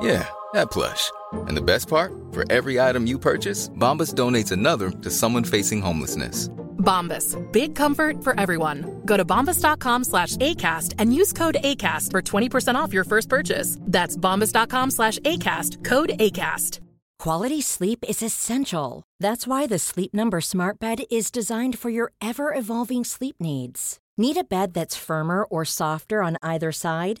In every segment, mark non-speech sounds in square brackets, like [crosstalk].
Yeah, that plush. And the best part? For every item you purchase, Bombas donates another to someone facing homelessness. Bombas. Big comfort for everyone. Go to bombas.com slash ACAST and use code ACAST for 20% off your first purchase. That's bombas.com slash ACAST. Code ACAST. Quality sleep is essential. That's why the Sleep Number Smart Bed is designed for your ever evolving sleep needs. Need a bed that's firmer or softer on either side?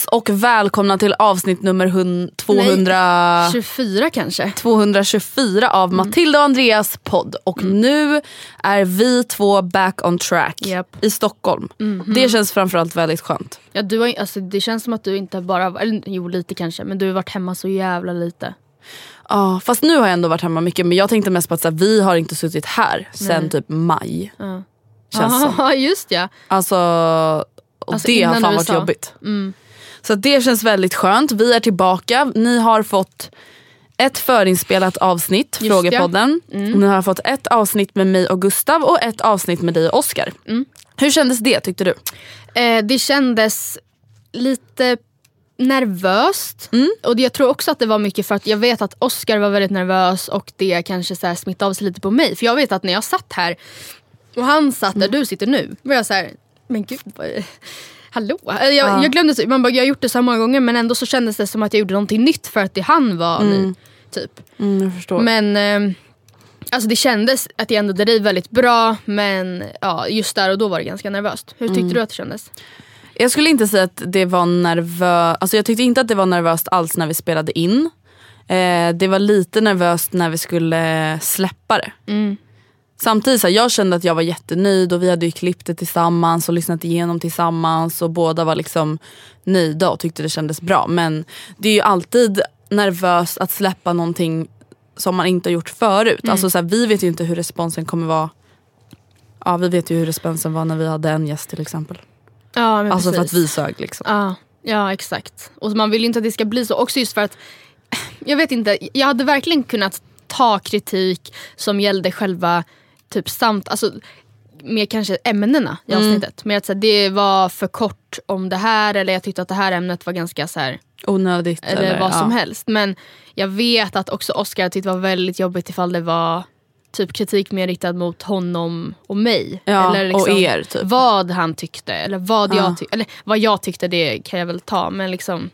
allesammans och välkomna till avsnitt nummer hun- 200... 24 kanske. 224 av Matilda och Andreas podd. Och nu är vi två back on track Japp. i Stockholm. Det känns framförallt väldigt skönt. Ja, du har, alltså, det känns som att du inte bara, eller jo lite kanske, men du har varit hemma så jävla lite. Ja, fast nu har jag ändå varit hemma mycket men jag tänkte mest på att här, vi har inte suttit här sen typ maj. Ja. Känns som. [laughs] Just ja. Alltså, och Alltså, det har fan varit jobbigt. Mm. Så det känns väldigt skönt. Vi är tillbaka. Ni har fått ett förinspelat avsnitt, Just Frågepodden. Ni har fått ett avsnitt med mig och Gustav och ett avsnitt med dig och Oscar. Mm. Hur kändes det tyckte du? Eh, det kändes lite nervöst. Mm. Och jag tror också att det var mycket för att jag vet att Oscar var väldigt nervös och det kanske så här smittade av sig lite på mig. För jag vet att när jag satt här och han satt Mm. där du sitter nu, var jag så här, men gud vad Hallå? Eh, Jag, Ja. jag glömde, man bara, jag har gjort det så många gånger men ändå så kändes det som att jag gjorde någonting nytt för att det han var ny. Typ. Mm. Men eh, alltså det kändes att jag ändå drev väldigt bra men ja, just där och då var det ganska nervöst. Hur tyckte du att det kändes? Jag skulle inte säga att det var nervöst. Alltså jag tyckte inte att det var nervöst alls när vi spelade in. Eh, det var lite nervöst när vi skulle släppa det. Mm. Samtidigt så här, jag kände att jag var jättenöjd och vi hade ju klippt det tillsammans och lyssnat igenom tillsammans och båda var liksom nöjda och tyckte det kändes bra. Men det är ju alltid nervöst att släppa någonting som man inte har gjort förut. Mm. Alltså så här, vi vet ju inte hur responsen kommer vara. Ja vi vet ju hur responsen var när vi hade en gäst till exempel. Ja, men Alltså för att precis. vi sög liksom. Ja, ja exakt. Och man vill ju inte att det ska bli så. Också just för att, jag vet inte, jag hade verkligen kunnat ta kritik som gällde själva typ samt, alltså mer kanske ämnena i Mm. avsnittet. Men att så här, det var för kort om det här eller jag tyckte att det här ämnet var ganska så här, Onödigt. eller, vad som ja. helst. Men jag vet att också Oscar tyckte det var väldigt jobbigt ifall det var typ kritik mer riktad mot honom och mig. Ja, eller liksom och er, typ. Vad han tyckte eller vad, Ja. jag tyckte, eller vad jag tyckte det kan jag väl ta. Men, liksom,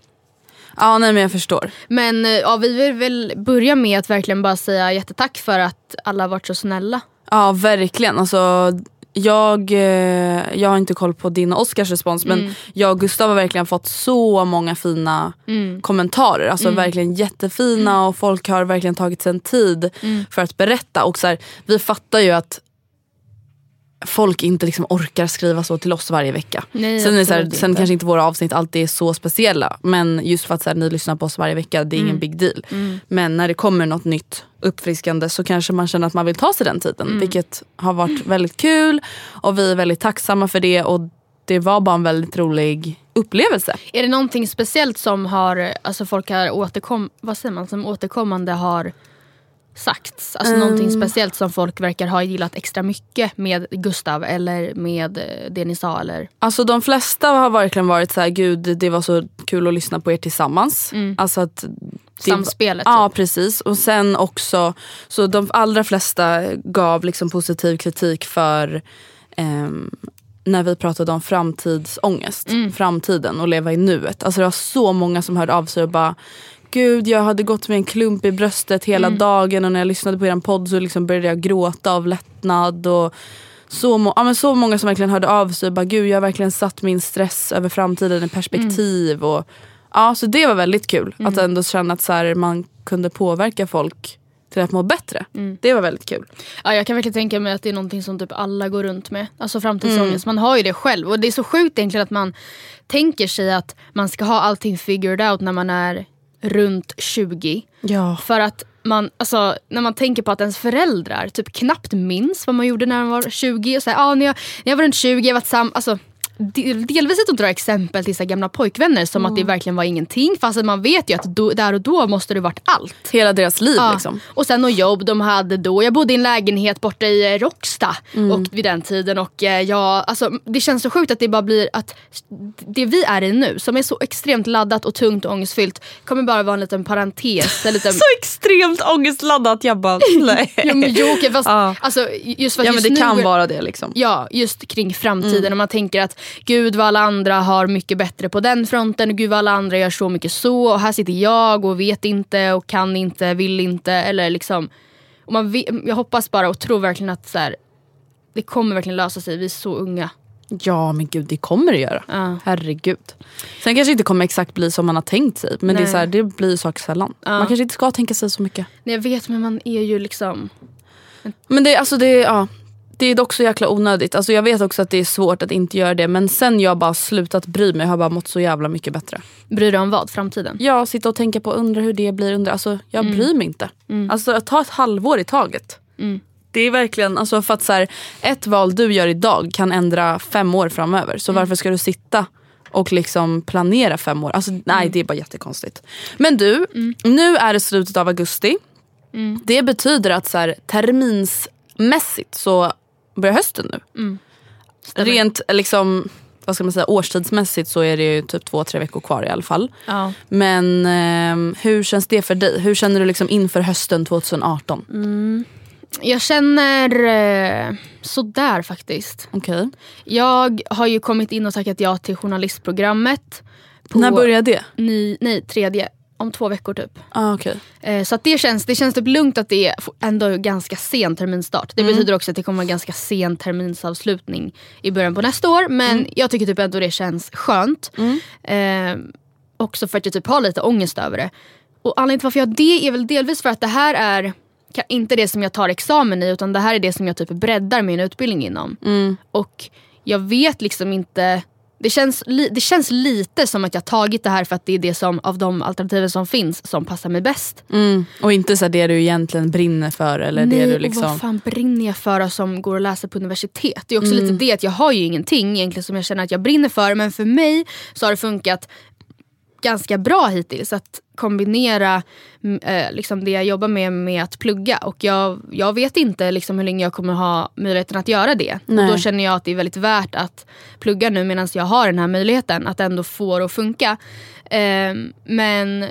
Ja nej men jag förstår. men eh, ja, vi vill väl börja med att verkligen bara säga jättetack för att alla har varit så snälla. Ja verkligen. Alltså, jag, eh, jag har inte koll på din och Oscars respons Mm. men jag och Gustav har verkligen fått så många fina Mm. kommentarer. Alltså verkligen jättefina och folk har verkligen tagit sig en tid Mm. för att berätta. Och så här, vi fattar ju att folk inte liksom orkar skriva så till oss varje vecka. Nej, sen är så här, sen kanske inte våra avsnitt alltid är så speciella. Men just för att så här, ni lyssnar på oss varje vecka, det är Mm. ingen big deal. Men när det kommer något nytt uppfriskande så kanske man känner att man vill ta sig den tiden. Mm. Vilket har varit väldigt kul och vi är väldigt tacksamma för det. Och det var bara en väldigt rolig upplevelse. Är det någonting speciellt som har, alltså folk har återkom, vad säger man, som återkommande har sagts? Alltså någonting speciellt som folk verkar ha gillat extra mycket med Gustav eller med eh, det ni sa eller? Alltså de flesta har verkligen varit så här, gud det var så kul att lyssna på er tillsammans. Alltså att det- Samspelet, Ja typ. precis. Och sen också, så de allra flesta gav liksom positiv kritik för ehm, när vi pratade om framtidsångest. Framtiden och leva i nuet. Alltså det var så många som hörde av sig och bara Gud jag hade gått med en klump i bröstet hela dagen och när jag lyssnade på er podd så liksom började jag gråta av lättnad. Och så, må- ja, men så många som verkligen hörde av sig och bara gud jag har verkligen satt min stress över framtiden i perspektiv. Och, ja, så det var väldigt kul att ändå känna att så här, man kunde påverka folk till att må bättre. Det var väldigt kul. Ja, jag kan verkligen tänka mig att det är någonting som typ alla går runt med. Alltså framtidsångest. Man har ju det själv. Och det är så sjukt egentligen att man tänker sig att man ska ha allting figured out när man är runt 20. Ja. För att man, alltså, när man tänker på att ens föräldrar typ knappt minns vad man gjorde när man var 20. Och så här, ah, när, jag, när jag var runt 20, jag var sam, alltså, Delvis att de drar exempel till här gamla pojkvänner som att det verkligen var ingenting. Fast man vet ju att då, där och då måste det varit allt. Hela deras liv Ja. liksom. Och sen något jobb de hade då. Jag bodde i en lägenhet borta i eh, Råcksta Mm. och vid den tiden. Och eh, jag, alltså, det känns så sjukt att det bara blir att det vi är i nu som är så extremt laddat och tungt och ångestfyllt kommer bara vara en liten parentes. En liten, [laughs] Så extremt ångestladdat. Jag bara [laughs] nej. ja, men jo, okej, fast, Ja. alltså, just för att Ja men det nu kan vara det liksom. Ja, just kring framtiden. Mm. Och man tänker att gud vad alla andra har mycket bättre på den fronten. Och gud vad alla andra gör så mycket så. Och här sitter jag och vet inte och kan inte, vill inte. Eller liksom, och man vet, jag hoppas bara och tror verkligen att så här, det kommer verkligen lösa sig. Vi är så unga. Ja men gud det kommer det göra. Ja. Herregud. Sen kanske det inte kommer exakt bli som man har tänkt sig. Men det, är så här, det blir saker sällan. Man kanske inte ska tänka sig så mycket. Nej, jag vet men man är ju liksom... Men det, alltså det, ja, det är dock så jäkla onödigt. Alltså jag vet också att det är svårt att inte göra det. Men sen jag bara slutat bry mig. Jag har bara mått så jävla mycket bättre. Bryr dig om vad? Framtiden? Jag sitta och tänka på undra hur det blir. Undra. Alltså jag Mm. bryr mig inte. Alltså ta ett halvår i taget. Det är verkligen, alltså för att så här, ett val du gör idag kan ändra fem år framöver. Mm. Så varför ska du sitta och liksom planera fem år? Alltså, nej Mm. det är bara jättekonstigt. Men du, nu är det slutet av augusti. Mm. Det betyder att så här, terminsmässigt så börjar hösten nu. Mm. Rent liksom, vad ska man säga, årstidsmässigt så är det ju typ två, tre veckor kvar i alla fall. Ja. Men ehm, hur känns det för dig? Hur känner du liksom inför hösten 2018? Jag känner eh, sådär faktiskt. Okej. Jag har ju kommit in och tackat ja till journalistprogrammet. på- När börjar det? Ni, nej, tredje. Om två veckor typ. Ah, okej. Eh, så det, känns, det känns typ lugnt att det är ändå ganska sen terminstart. Det betyder också att det kommer vara ganska sen terminsavslutning i början på nästa år. Men jag tycker typ ändå det känns skönt. Eh, också för att jag typ har lite ångest över det. Och anledningen till varför jag har det är väl delvis för att det här är inte det som jag tar examen i utan det här är det som jag typ breddar min utbildning inom. Och jag vet liksom inte det känns, det känns lite som att jag tagit det här för att det är det som av de alternativen som finns som passar mig bäst. Mm. Och inte så det du egentligen brinner för eller Nej, det du och liksom... vad fan brinner jag för som går att läsa på universitet? Det är också lite det att jag har ju ingenting egentligen som jag känner att jag brinner för men för mig så har det funkat ganska bra hittills att kombinera mm, eh, liksom det jag jobbar med med att plugga. Och jag, jag vet inte liksom hur länge jag kommer ha möjligheten att göra det. Nej. Och då känner jag att det är väldigt värt att plugga nu medan jag har den här möjligheten att ändå få det att funka. Eh, men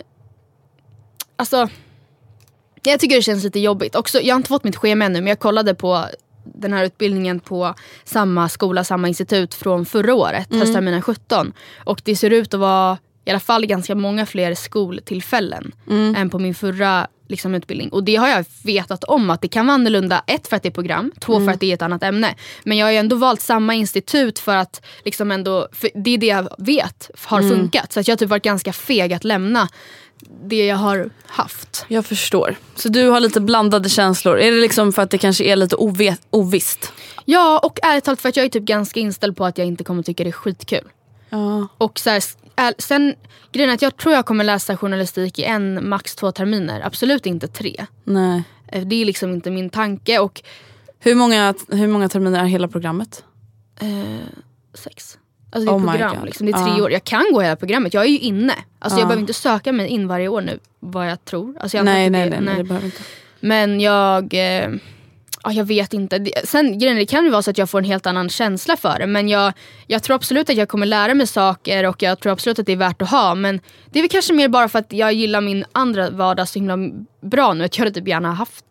alltså jag tycker det känns lite jobbigt. Också, jag har inte fått mitt schema ännu men jag kollade på den här utbildningen på samma skola, samma institut från förra året, höstterminen 17. Och det ser ut att vara i alla fall ganska många fler skoltillfällen än på min förra liksom, utbildning. Och det har jag vetat om att det kan vara annorlunda. Ett för att det är program, två för att det är ett annat ämne. Men jag har ju ändå valt samma institut för att liksom ändå, det är det jag vet har funkat. Så att jag har typ varit ganska feg att lämna det jag har haft. Jag förstår. Så du har lite blandade känslor. Är det liksom för att det kanske är lite ovet, ovisst? Ja och ärligt talat för att jag är typ ganska inställd på att jag inte kommer tycka det är skitkul. Ja. Och så här, är, sen, grejen är att jag tror jag kommer läsa journalistik i en, max två terminer. Absolut inte tre. Nej. Eh, Det är liksom inte min tanke. Och Hur många, hur många terminer är hela programmet? eh, sex. Alltså det är Oh program. Liksom. Det är tre Ja. år. Jag kan gå hela programmet. Jag är ju inne. Alltså Ja. jag behöver inte söka mig in varje år nu. Vad jag tror. Alltså jag Nej, nej, inte nej, det- nej, det behöver inte. Men jag... Eh, ja, jag vet inte. Sen grejen det kan ju vara så att jag får en helt annan känsla för det. Men jag, jag tror absolut att jag kommer lära mig saker och jag tror absolut att det är värt att ha. Men det är väl kanske mer bara för att jag gillar min andra vardag så himla bra nu. Att jag hade typ gärna haft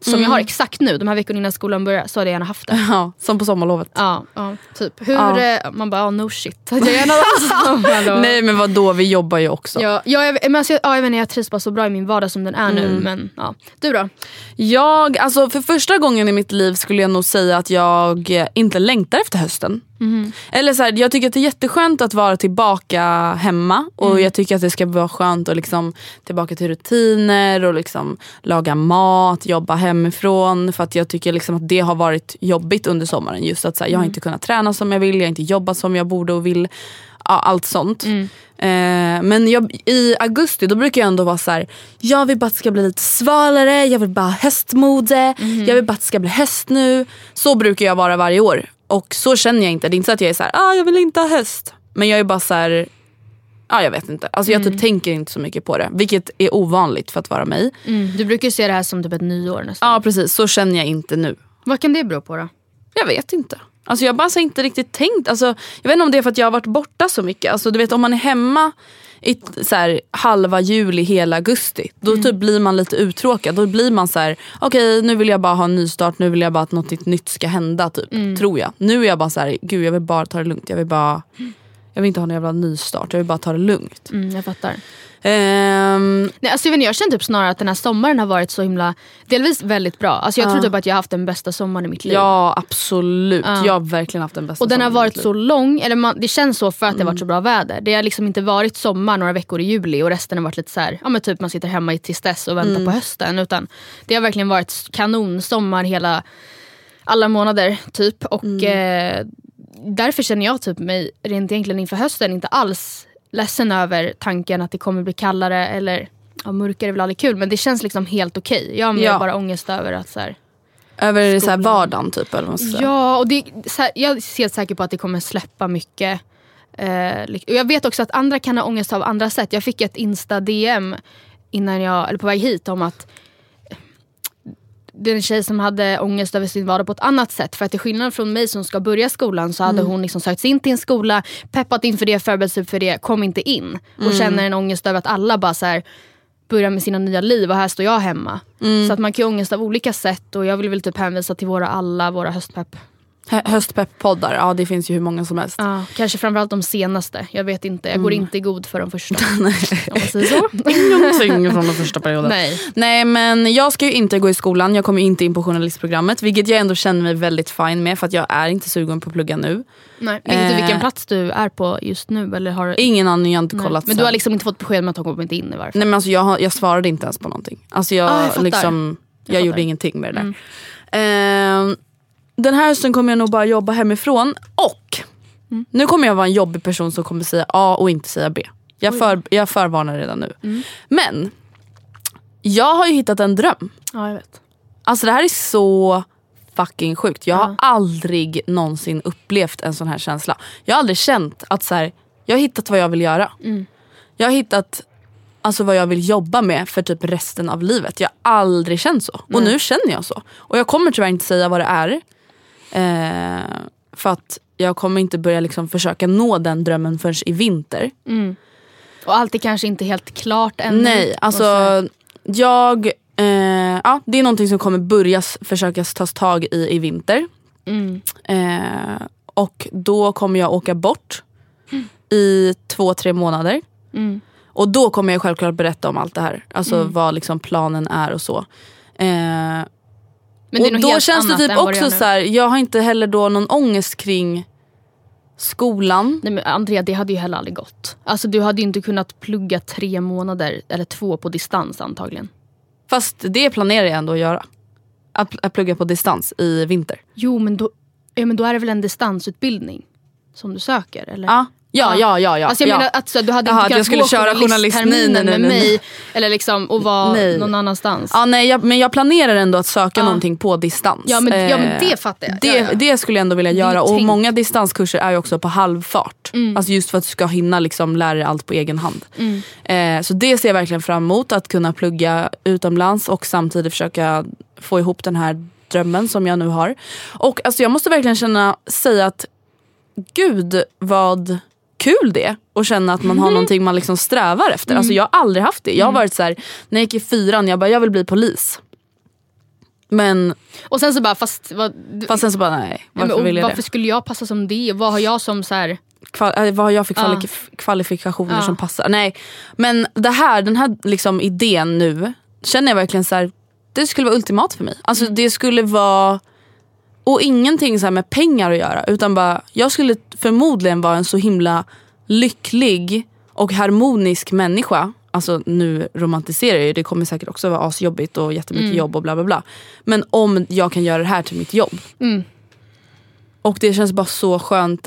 som Mm. jag har exakt nu, de här veckorna innan skolan börjar, så hade jag gärna haft det. Ja, som på sommarlovet. Ja, ja typ. Hur, Ja. eh, man bara, oh, no shit. Jag gärna haft. Nej men vad då vi jobbar ju också. Ja, ja, jag, men alltså, ja, jag, vet jag trivs bara så bra i min vardag som den är Mm. nu. Men, ja. Du då? Jag, alltså för första gången i mitt liv skulle jag nog säga att jag inte längtar efter hösten. Eller så här, jag tycker att det är jätteskönt att vara tillbaka hemma och jag tycker att det ska vara skönt att liksom tillbaka till rutiner och liksom laga mat, jobba hemifrån. För att jag tycker liksom att det har varit jobbigt under sommaren. Just att så här, jag har inte kunnat träna som jag vill, jag har inte jobbat som jag borde och vill. Ja, allt sånt. Eh, men jag, i augusti då brukar jag ändå vara så här. jag vill bara att det ska bli lite svalare, jag vill bara ha höstmode, jag vill bara att det ska bli höst nu. Så brukar jag vara varje år. Och så känner jag inte. Det är inte så att jag är så här, ah, jag vill inte ha höst. Men jag är bara så här, ah, jag vet inte. Alltså jag typ tänker inte så mycket på det. Vilket är ovanligt för att vara mig. Mm, du brukar ju se det här som typ ett nyår nästan. Ja precis, så känner jag inte nu. Vad kan det bero på då? Jag vet inte. Alltså jag har bara inte riktigt tänkt. Alltså, jag vet inte om det är för att jag har varit borta så mycket. Alltså, du vet om man är hemma i så här, halva juli, hela augusti. Då typ blir man lite uttråkad. Då blir man så här: okej nu vill jag bara ha en nystart. Nu vill jag bara att något nytt ska hända. Typ, Tror jag. Nu är jag bara så här: gud jag vill bara ta det lugnt. Jag vill bara jag vill inte ha någon jävla nystart. Jag vill bara ta det lugnt. Mm, jag fattar. Ehm, Nej, alltså, jag, inte, jag känner typ snarare att den här sommaren har varit så himla, delvis väldigt bra. Alltså, jag tror typ att jag har haft den bästa sommaren i mitt liv. ja absolut. Ja. Jag har verkligen haft den bästa Och den har sommaren varit så lång, eller man, det känns så för att det har varit så bra väder. Det har liksom inte varit sommar några veckor i juli och resten har varit lite så här, ja men typ man sitter hemma i tristess och väntar på hösten. Utan det har verkligen varit kanonsommar hela, alla månader typ. Och eh, därför känner jag typ mig rent egentligen inför hösten inte alls ledsen över tanken att det kommer bli kallare eller ja, mörkare är väl aldrig kul men det känns liksom helt okej. Jag har Ja. bara ångest över att så här, Över så här vardagen typ. Eller vad. Ja, och det, här, jag är helt säker på att det kommer släppa mycket. Eh, jag vet också att andra kan ha ångest av andra sätt. Jag fick ett Insta-DM innan jag, eller på väg hit om att det är en tjej som hade ångest över sin vardag på ett annat sätt. För att till skillnad från mig som ska börja skolan så hade hon liksom sökt sig in till en skola, peppat inför det, förberett sig för det, kom inte in. Och känner en ångest över att alla bara så här, börjar med sina nya liv och här står jag hemma. Så att man kan ju ångest av olika sätt och jag vill väl typ hänvisa till våra alla våra höstpepp. Hö- Höstpepp-poddar, ja det finns ju hur många som helst. Ja, kanske framförallt de senaste. Jag vet inte, jag går inte i god för de första. [laughs] om man säger så. [laughs] Ingenting från den första perioden. Nej. Nej men jag ska ju inte gå i skolan, jag kommer inte in på journalistprogrammet. Vilket jag ändå känner mig väldigt fine med för att jag är inte sugen på att plugga nu. Nej. Vet du Eh. vilken plats du är på just nu? Eller har du... Ingen aning, jag har inte Nej. kollat Men du har liksom inte fått besked om att hon kommer inte in i varje fall? Nej men alltså jag, jag svarade inte ens på någonting. Alltså jag, Ah, jag liksom, jag, Jag gjorde ingenting med det där. Ehm, den här hösten kommer jag nog bara jobba hemifrån och Mm. nu kommer jag vara en jobbig person som kommer säga A och inte säga B. Jag, för, jag förvarnar redan nu. Mm. Men jag har ju hittat en dröm. Ja, jag vet. Alltså det här är så fucking sjukt. Jag har Ja. aldrig någonsin upplevt en sån här känsla. Jag har aldrig känt att så här, jag har hittat vad jag vill göra. Mm. Jag har hittat alltså, vad jag vill jobba med för typ resten av livet. Jag har aldrig känt så. Och nu känner jag så. Och jag kommer tyvärr inte säga vad det är. Eh, för att jag kommer inte börja liksom försöka nå den drömmen förrän i vinter. Och allt är kanske inte helt klart ännu. Nej, alltså jag... Eh, ja, det är någonting som kommer börja försöka tas tag i i vinter. Mm. Eh, och då kommer jag åka bort [gasps] i två, tre månader. Mm. Och då kommer jag självklart berätta om allt det här. Alltså vad liksom planen är och så. Eh, och då känns det typ också så här, jag har inte heller då någon ångest kring skolan. Nej men Andrea, det hade ju heller aldrig gått. Alltså du hade ju inte kunnat plugga tre månader eller två på distans antagligen. Fast det planerar jag ändå att göra. Att, att plugga på distans i vinter. Jo men då, ja, men då är det väl en distansutbildning som du söker? Eller? Ja, Ja, ja, ja. ja, Alltså jag ja. menar att så, du hade att inte jag kunnat skulle gå journalistterminen med mig eller liksom, och vara Nej. någon annanstans. Ja, nej, jag, men jag planerar ändå att söka Ja. någonting på distans. Ja, men- ja, men Eh, det fattar jag. Det, Ja, det skulle jag ändå vilja göra. Och många distanskurser är ju också på halvfart. Mm. Alltså just för att du ska hinna liksom lära dig allt på egen hand. Eh, så det ser jag verkligen fram emot. Att kunna plugga utomlands och samtidigt försöka få ihop den här drömmen som jag nu har. Och alltså, jag måste verkligen känna, säga att gud vad kul det att känna att man har någonting man liksom strävar efter. Alltså, jag har aldrig haft det. Jag har varit så här, när jag gick i fyran, jag bara jag vill bli polis. Men Och sen så bara, fast vad, fast sen så bara nej, Ja, varför men, och vill jag varför det? skulle jag passa som det? Vad har jag som så här... Kval, äh, vad har jag för kvali- Ja. kvalifikationer Ja. som passar? Nej, men det här, den här liksom idén nu känner jag verkligen så här, det skulle vara ultimat för mig. Alltså Mm. det skulle vara, och ingenting så här med pengar att göra utan bara, jag skulle förmodligen vara en så himla lycklig och harmonisk människa. Alltså nu romantiserar jag ju, det kommer säkert också vara asjobbigt och jättemycket Mm. jobb och bla bla bla. Men om jag kan göra det här till mitt jobb. Mm. Och det känns bara så skönt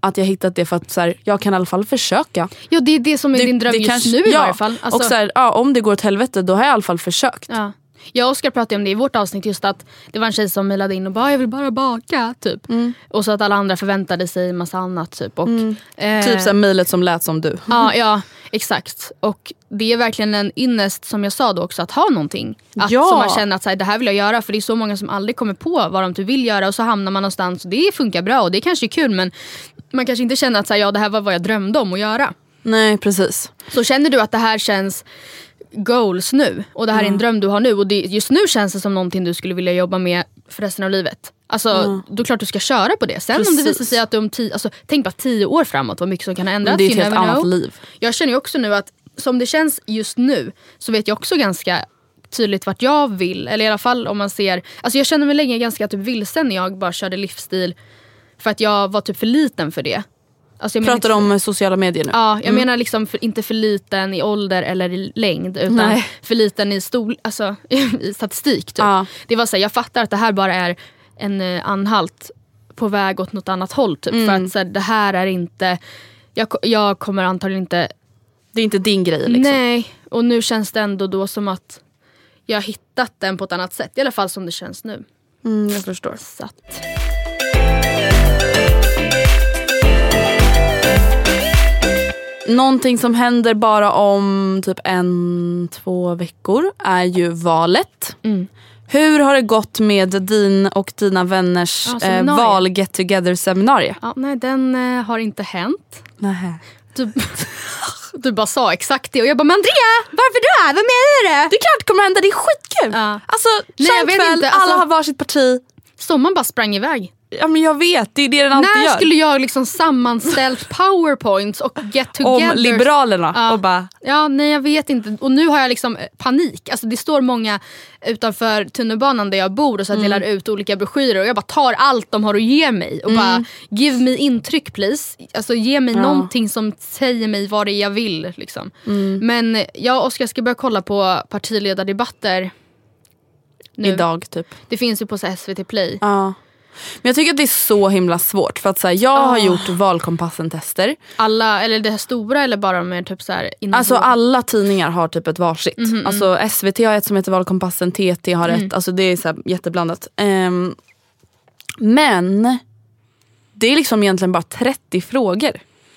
att jag hittat det för att så här, jag kan i alla fall försöka. Ja det är det som är din dröm just kanske- nu i ja, varje fall. Alltså, och så här, ja, om det går åt helvete då har jag i alla fall försökt. ja. Jag och Oskar pratade om det i vårt avsnitt just att det var en tjej som mejlade in och bara jag vill bara baka typ. Mm. Och så att alla andra förväntade sig massa annat typ. Och, eh, Typ så här, mejlet som lät som du. [laughs] Ja, ja exakt. Och det är verkligen en ynnest som jag sa då också att ha någonting. Att, Ja. Som man känner att så här, det här vill jag göra för det är så många som aldrig kommer på vad de typ vill göra och så hamnar man någonstans och det funkar bra och det kanske är kul men man kanske inte känner att så här, ja, det här var vad jag drömde om att göra. Nej precis. Så känner du att det här känns goals nu och det här är en dröm du har nu och det, just nu känns det som någonting du skulle vilja jobba med för resten av livet. Alltså då är klart du ska köra på det. Sen om det Precis. visar sig att du om tio, alltså, tänk bara tio år framåt vad mycket som kan ha ändrats. Det är ett helt annat know. liv. Jag känner ju också nu att som det känns just nu så vet jag också ganska tydligt vart jag vill. Eller i alla fall om man ser, alltså jag kände mig länge ganska typ vilsen när jag bara körde livsstil för att jag var typ för liten för det. Alltså menar Pratar inte- om sociala medier nu. Ja, jag menar liksom för, inte för liten i ålder eller i längd utan Nej. för liten i, stol, alltså, [laughs] i statistik. Typ. Ja. Det var så här, jag fattar att det här bara är en eh, anhalt på väg åt något annat håll. Typ. För att så här, det här är inte, jag, jag kommer antagligen inte, Det är inte din grej liksom. nej. Och nu känns det ändå då som att jag har hittat den på ett annat sätt. I alla fall som det känns nu. Mm, jag förstår. Så att, Någonting som händer bara om typ en, två veckor är ju valet. Mm. Hur har det gått med din och dina vänners Ja, eh, val get together seminarium? ja, nej, den eh, har inte hänt. Nej. Du, [laughs] du bara sa exakt det och jag bara, men Andrea, varför då? Vad menar du? Det är klart det kommer hända, det är skitkul! Ja. Alltså, Nej, jag vet kväll, inte, alltså- alla har varsitt parti. Sommaren bara sprang iväg. Ja men jag vet, det är det den alltid När gör. skulle jag liksom sammanställt [laughs] powerpoints och get Om together Liberalerna Ja. och bara Ja, nej jag vet inte. Och nu har jag liksom eh, panik. Alltså det står många utanför tunnelbanan där jag bor och så Mm. delar ut olika broschyrer och jag bara tar allt de har att ge mig och bara give me intryck please. Alltså ge mig Mm. Ja. någonting som säger mig vad det är jag vill. Liksom. Mm. Men eh, jag och Oskar ska börja kolla på partiledardebatter. Nu. idag typ. Det finns ju på SVT play. Ja. Men jag tycker att det är så himla svårt för att så här, jag har Ah. gjort valkompassen-tester. Alla, eller det här stora eller bara med typ så här innehåll? Alltså alla tidningar har typ ett varsitt. Mhm, Alltså SVT har ett som heter Valkompassen, TT har Mm. ett. Alltså det är så jätteblandat. Ehm, men det är liksom egentligen bara 30 frågor.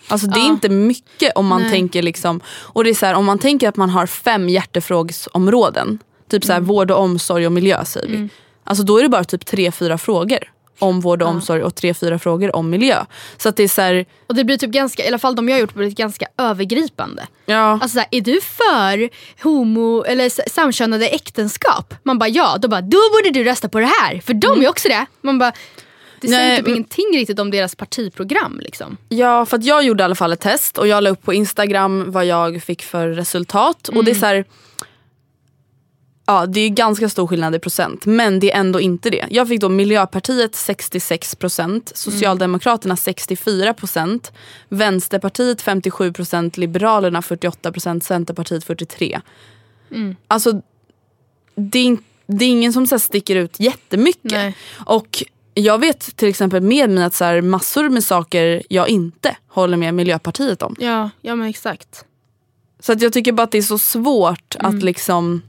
Alltså det är Ja. inte mycket om man Nej. tänker liksom, och det är så här, om man tänker att man har fem hjärtefrågsområden. Typ så här, Mm. vård och omsorg och miljö säger vi. Alltså då är det bara typ tre, fyra frågor om vård och omsorg och tre, fyra frågor om miljö. Så att det är så här, Och det blir typ ganska, i alla fall de jag har gjort, blir ganska övergripande. ja. Alltså såhär, är du för homo eller samkönade äktenskap? Man bara ja, då bara då borde du rösta på det här för de är också det. Man bara det säger Nej, typ ingenting riktigt om deras partiprogram liksom. Ja, för att jag gjorde i alla fall ett test och jag la upp på Instagram vad jag fick för resultat. Och det är så här, Ja, det är ganska stor skillnad i procent, men det är ändå inte det. Jag fick då Miljöpartiet 66%, Socialdemokraterna 64%, Vänsterpartiet 57%, Liberalerna 48%, Centerpartiet 43%. Alltså, det är, det är ingen som så sticker ut jättemycket. Nej. Och jag vet till exempel med mig att så här, massor med saker jag inte håller med Miljöpartiet om. Ja, ja men exakt. Så att jag tycker bara att det är så svårt att liksom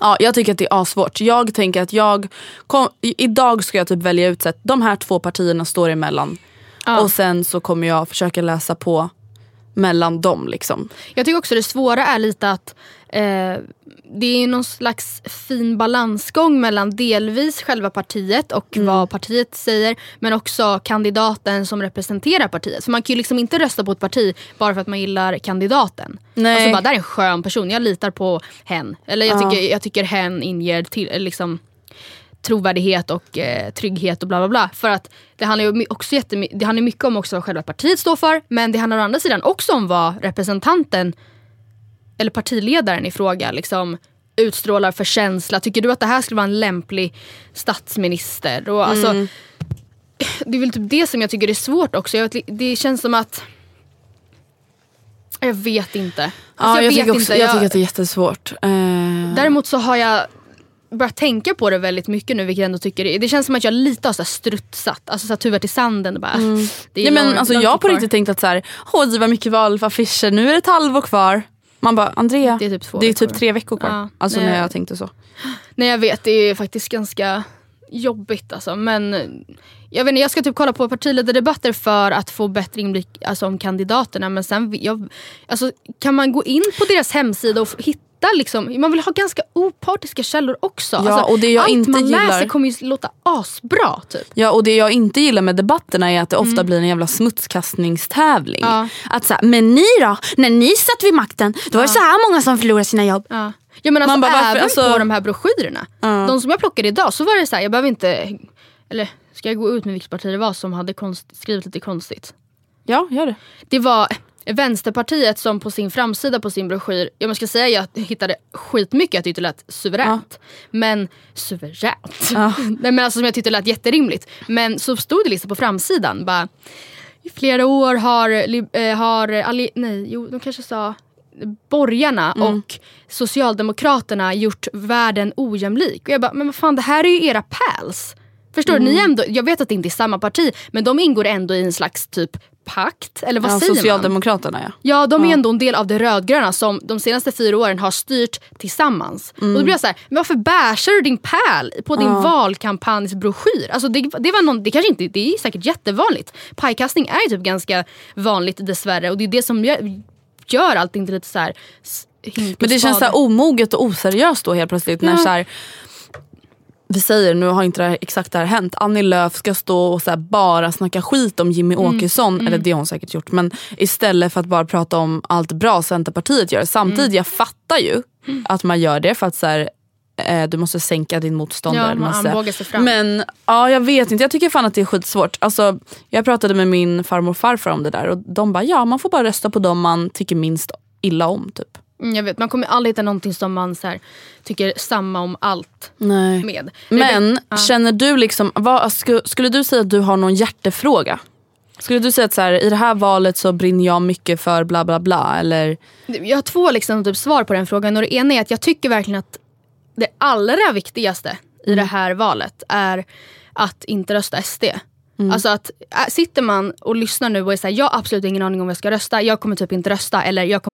Ja, jag tycker att det är asvårt. Jag tänker att jag, kom, idag ska jag typ välja ut att de här två partierna står emellan. Ja. Och sen så kommer jag försöka läsa på mellan dem liksom. Jag tycker också det svåra är lite att eh, det är någon slags fin balansgång mellan delvis själva partiet och Mm. vad partiet säger men också kandidaten som representerar partiet. För man kan ju liksom inte rösta på ett parti bara för att man gillar kandidaten. Nej. Alltså bara, där är en skön person, jag litar på hen. Eller jag, Ja. tycker, jag tycker hen inger till, liksom, trovärdighet och eh, trygghet och bla bla bla. För att det handlar ju också jättemy- det handlar mycket om också vad själva partiet står för men det handlar å andra sidan också om vad representanten eller partiledaren i fråga liksom utstrålar för känsla. Tycker du att det här skulle vara en lämplig statsminister? Och alltså, Mm. Det är väl typ det som jag tycker är svårt också. Jag, det känns som att jag vet inte. Alltså, Ja, jag, tycker vet också, inte. jag tycker att det är jättesvårt. Eh, Däremot så har jag börjat tänka på det väldigt mycket nu vilket jag ändå tycker är- Det känns som att jag lite har så strutsat, alltså så här huvudet i sanden. och Bara, det är ja, men långt- alltså, långt jag har på riktigt tänkt att så här, Åh, det var mycket valaffischer, nu är det ett halvår kvar. Man bara, Andrea, Det är typ två det är typ tre veckor kvar. Ja, alltså nej. när jag tänkte så. Nej jag vet, det är faktiskt ganska jobbigt alltså. Men jag vet inte, jag ska typ kolla på partiledardebatter för att få bättre inblick alltså, om kandidaterna. Men sen jag, alltså, kan man gå in på deras hemsida och f- hitta Liksom, man vill ha ganska opartiska källor också. Ja, alltså, och det jag allt inte man gillar- läser kommer ju låta asbra. Typ. Ja och det jag inte gillar med debatterna är att det ofta blir en jävla smutskastningstävling. Mm. Ja. Att så här, men ni då? När ni satt vid makten, då var det så här många som förlorade sina jobb. Ja. Ja men alltså Man bara, även alltså- på de här broschyrerna. De som jag plockade idag så var det så här, jag behöver inte, eller ska jag gå ut med vilket parti det var som hade konst, skrivit lite konstigt. Ja, gör det. Det var Vänsterpartiet som på sin framsida på sin broschyr, jag ska säga jag hittade skitmycket jag tyckte lät suveränt. Men suveränt? [laughs] Nej men alltså som jag tyckte lät jätterimligt. Men så stod det liksom på framsidan bara i flera år har, eh, har alli- nej, jo, de kanske sa borgarna och Socialdemokraterna gjort världen ojämlik. Och jag bara, men vad fan det här är ju era pals. Förstår du? Ni är ändå, jag vet att det inte är samma parti men de ingår ändå i en slags typ pakt. Eller vad Ja, säger man? Socialdemokraterna ja. Ja, de är ändå en del av det rödgröna som de senaste fyra åren har styrt tillsammans. Och då blir jag så här, men varför bashar du din pärl på din valkampanjsbroschyr? Alltså det, det, var någon, det, kanske inte, det är säkert jättevanligt. Pajkastning är ju typ ganska vanligt dessvärre och det är det som gör, gör allting till lite så här Men det känns så här omoget och oseriöst då helt plötsligt. När så här, vi säger, nu har inte det här, exakt det här hänt, Annie Lööf ska stå och så bara snacka skit om Jimmy Mm. Åkesson, eller det har hon säkert gjort, men istället för att bara prata om allt bra Centerpartiet gör. Samtidigt, Mm. jag fattar ju att man gör det för att så här, eh, du måste sänka din motståndare. Ja, man armbågar sig fram. Men ja, jag vet inte, jag tycker fan att det är skitsvårt. Alltså, jag pratade med min farmor och farfar om det där och de bara, ja man får bara rösta på dem man tycker minst illa om. typ. Mm, jag vet, man kommer aldrig hitta någonting som man så här, tycker samma om allt Nej. med. Men Ja. känner du liksom, vad, skulle, skulle du säga att du har någon hjärtefråga? Skulle du säga att så här, i det här valet så brinner jag mycket för bla bla bla eller? Jag har två liksom typ svar på den frågan. Och det ena är att jag tycker verkligen att det allra viktigaste i det här valet är att inte rösta SD. Alltså att äh, sitter man och lyssnar nu och är såhär, jag har absolut ingen aning om vad jag ska rösta, jag kommer typ inte rösta eller jag kommer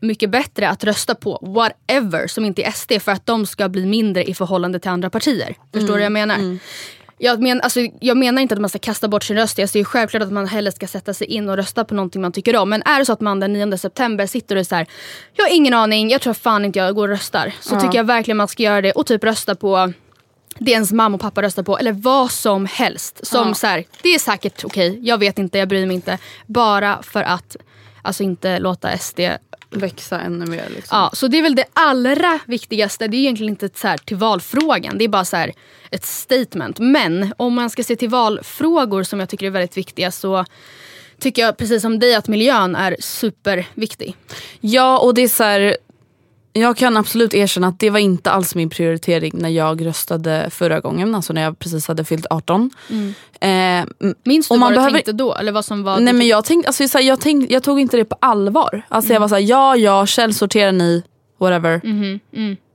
mycket bättre att rösta på whatever som inte är SD för att de ska bli mindre i förhållande till andra partier. Förstår du vad jag menar? Jag, men, alltså, jag menar inte att man ska kasta bort sin röst. Jag ser ju självklart att man hellre ska sätta sig in och rösta på någonting man tycker om. Men är det så att man den 9 september sitter och är så här, jag har ingen aning, jag tror fan inte jag går och röstar. Så tycker jag verkligen man ska göra det och typ rösta på det ens mamma och pappa röstar på eller vad som helst. Som så här, det är säkert okej, jag vet inte, jag bryr mig inte. Bara för att alltså inte låta SD Växa ännu mer. Liksom. Ja, så det är väl det allra viktigaste. Det är egentligen inte så här till valfrågan. Det är bara så här ett statement. Men om man ska se till valfrågor som jag tycker är väldigt viktiga så tycker jag precis som dig att miljön är superviktig. Ja och det är så här, jag kan absolut erkänna att det var inte alls min prioritering när jag röstade förra gången, alltså när jag precis hade fyllt 18. Eh, Minns du Och man vad du behöver- tänkte då? Eller vad som var nej men jag, tänkte, alltså, så här, jag, tänkte, jag tog inte det på allvar. Alltså, Jag var såhär, ja ja källsorterar ni, whatever.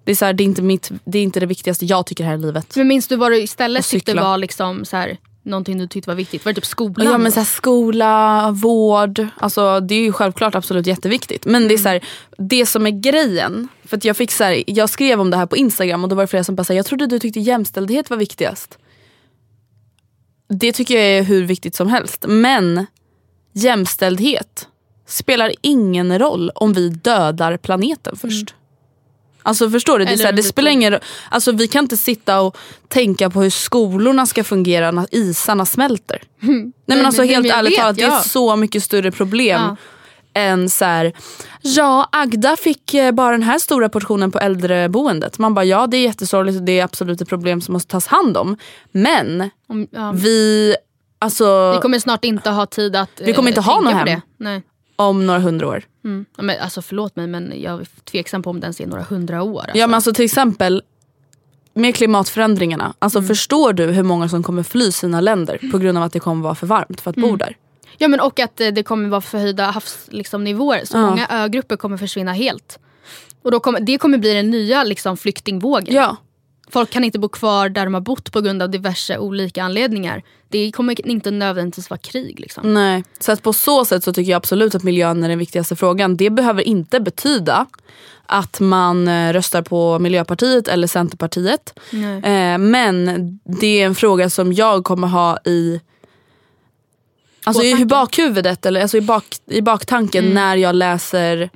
Det, är så här, det, är inte mitt, det är inte det viktigaste jag tycker här i livet. Men minns du vad du istället tyckte var liksom så här, någonting du tyckte var viktigt? Var det typ skolan? Ja men så här, skola, vård, alltså, det är ju självklart absolut jätteviktigt. Men det är så här, det som är grejen, för jag, fick så här, jag skrev om det här på Instagram och då var det flera som bara sa jag trodde du tyckte jämställdhet var viktigast. Det tycker jag är hur viktigt som helst. Men jämställdhet spelar ingen roll om vi dödar planeten först. Alltså förstår du? Det, är så här, det spelar ingen alltså, Vi kan inte sitta och tänka på hur skolorna ska fungera när isarna smälter. [laughs] Nej men Nej, alltså men- helt men ärligt vet, talat, det är ja. så mycket större problem Ja. än så här, ja Agda fick eh, bara den här stora portionen på äldreboendet. Man bara ja det är jättesorgligt och det är absolut ett problem som måste tas hand om. Men Om, ja. vi, alltså Vi kommer snart inte ha tid att Vi kommer eh, inte ha något hem. det. Nej. Om några hundra år. Mm. Ja, Men, alltså, förlåt mig men jag är tveksam på om den är några hundra år. Alltså. Ja men alltså till exempel med klimatförändringarna. Alltså Mm. förstår du hur många som kommer fly sina länder på grund av att det kommer vara för varmt för att Mm. bo där? Ja men och att eh, det kommer vara förhöjda havsnivåer liksom, nivåer. så Ja. många ögrupper kommer försvinna helt. Och då kommer, det kommer bli den nya liksom, flyktingvågen. Ja. Folk kan inte bo kvar där de har bott på grund av diverse olika anledningar. Det kommer inte nödvändigtvis vara krig. Liksom. Nej, så att på så sätt så tycker jag absolut att miljön är den viktigaste frågan. Det behöver inte betyda att man eh, röstar på Miljöpartiet eller Centerpartiet. Eh, men det är en fråga som jag kommer ha i Alltså i bakhuvudet eller alltså i, bak, i baktanken Mm. när jag läser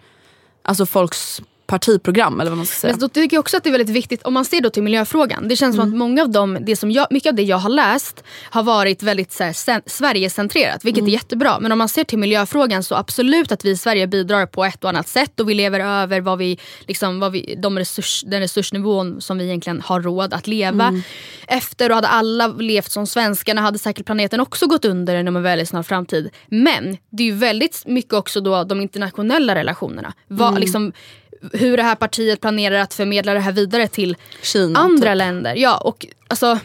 alltså folks partiprogram eller vad man ska säga. Men då tycker jag också att det är väldigt viktigt, om man ser då till miljöfrågan. Det känns som Mm. att många av dem, det som jag, mycket av det jag har läst har varit väldigt så här, Sverigecentrerat, vilket Mm. är jättebra. Men om man ser till miljöfrågan så absolut att vi i Sverige bidrar på ett och annat sätt och vi lever över vad vi, liksom, vad vi, de resurs, den resursnivån som vi egentligen har råd att leva Mm. efter. Och hade alla levt som svenskarna hade säkert planeten också gått under inom en väldigt snar framtid. Men det är ju väldigt mycket också då de internationella relationerna. Vad, Mm. liksom, hur det här partiet planerar att förmedla det här vidare till Kina, andra typ. länder. Ja, och alltså,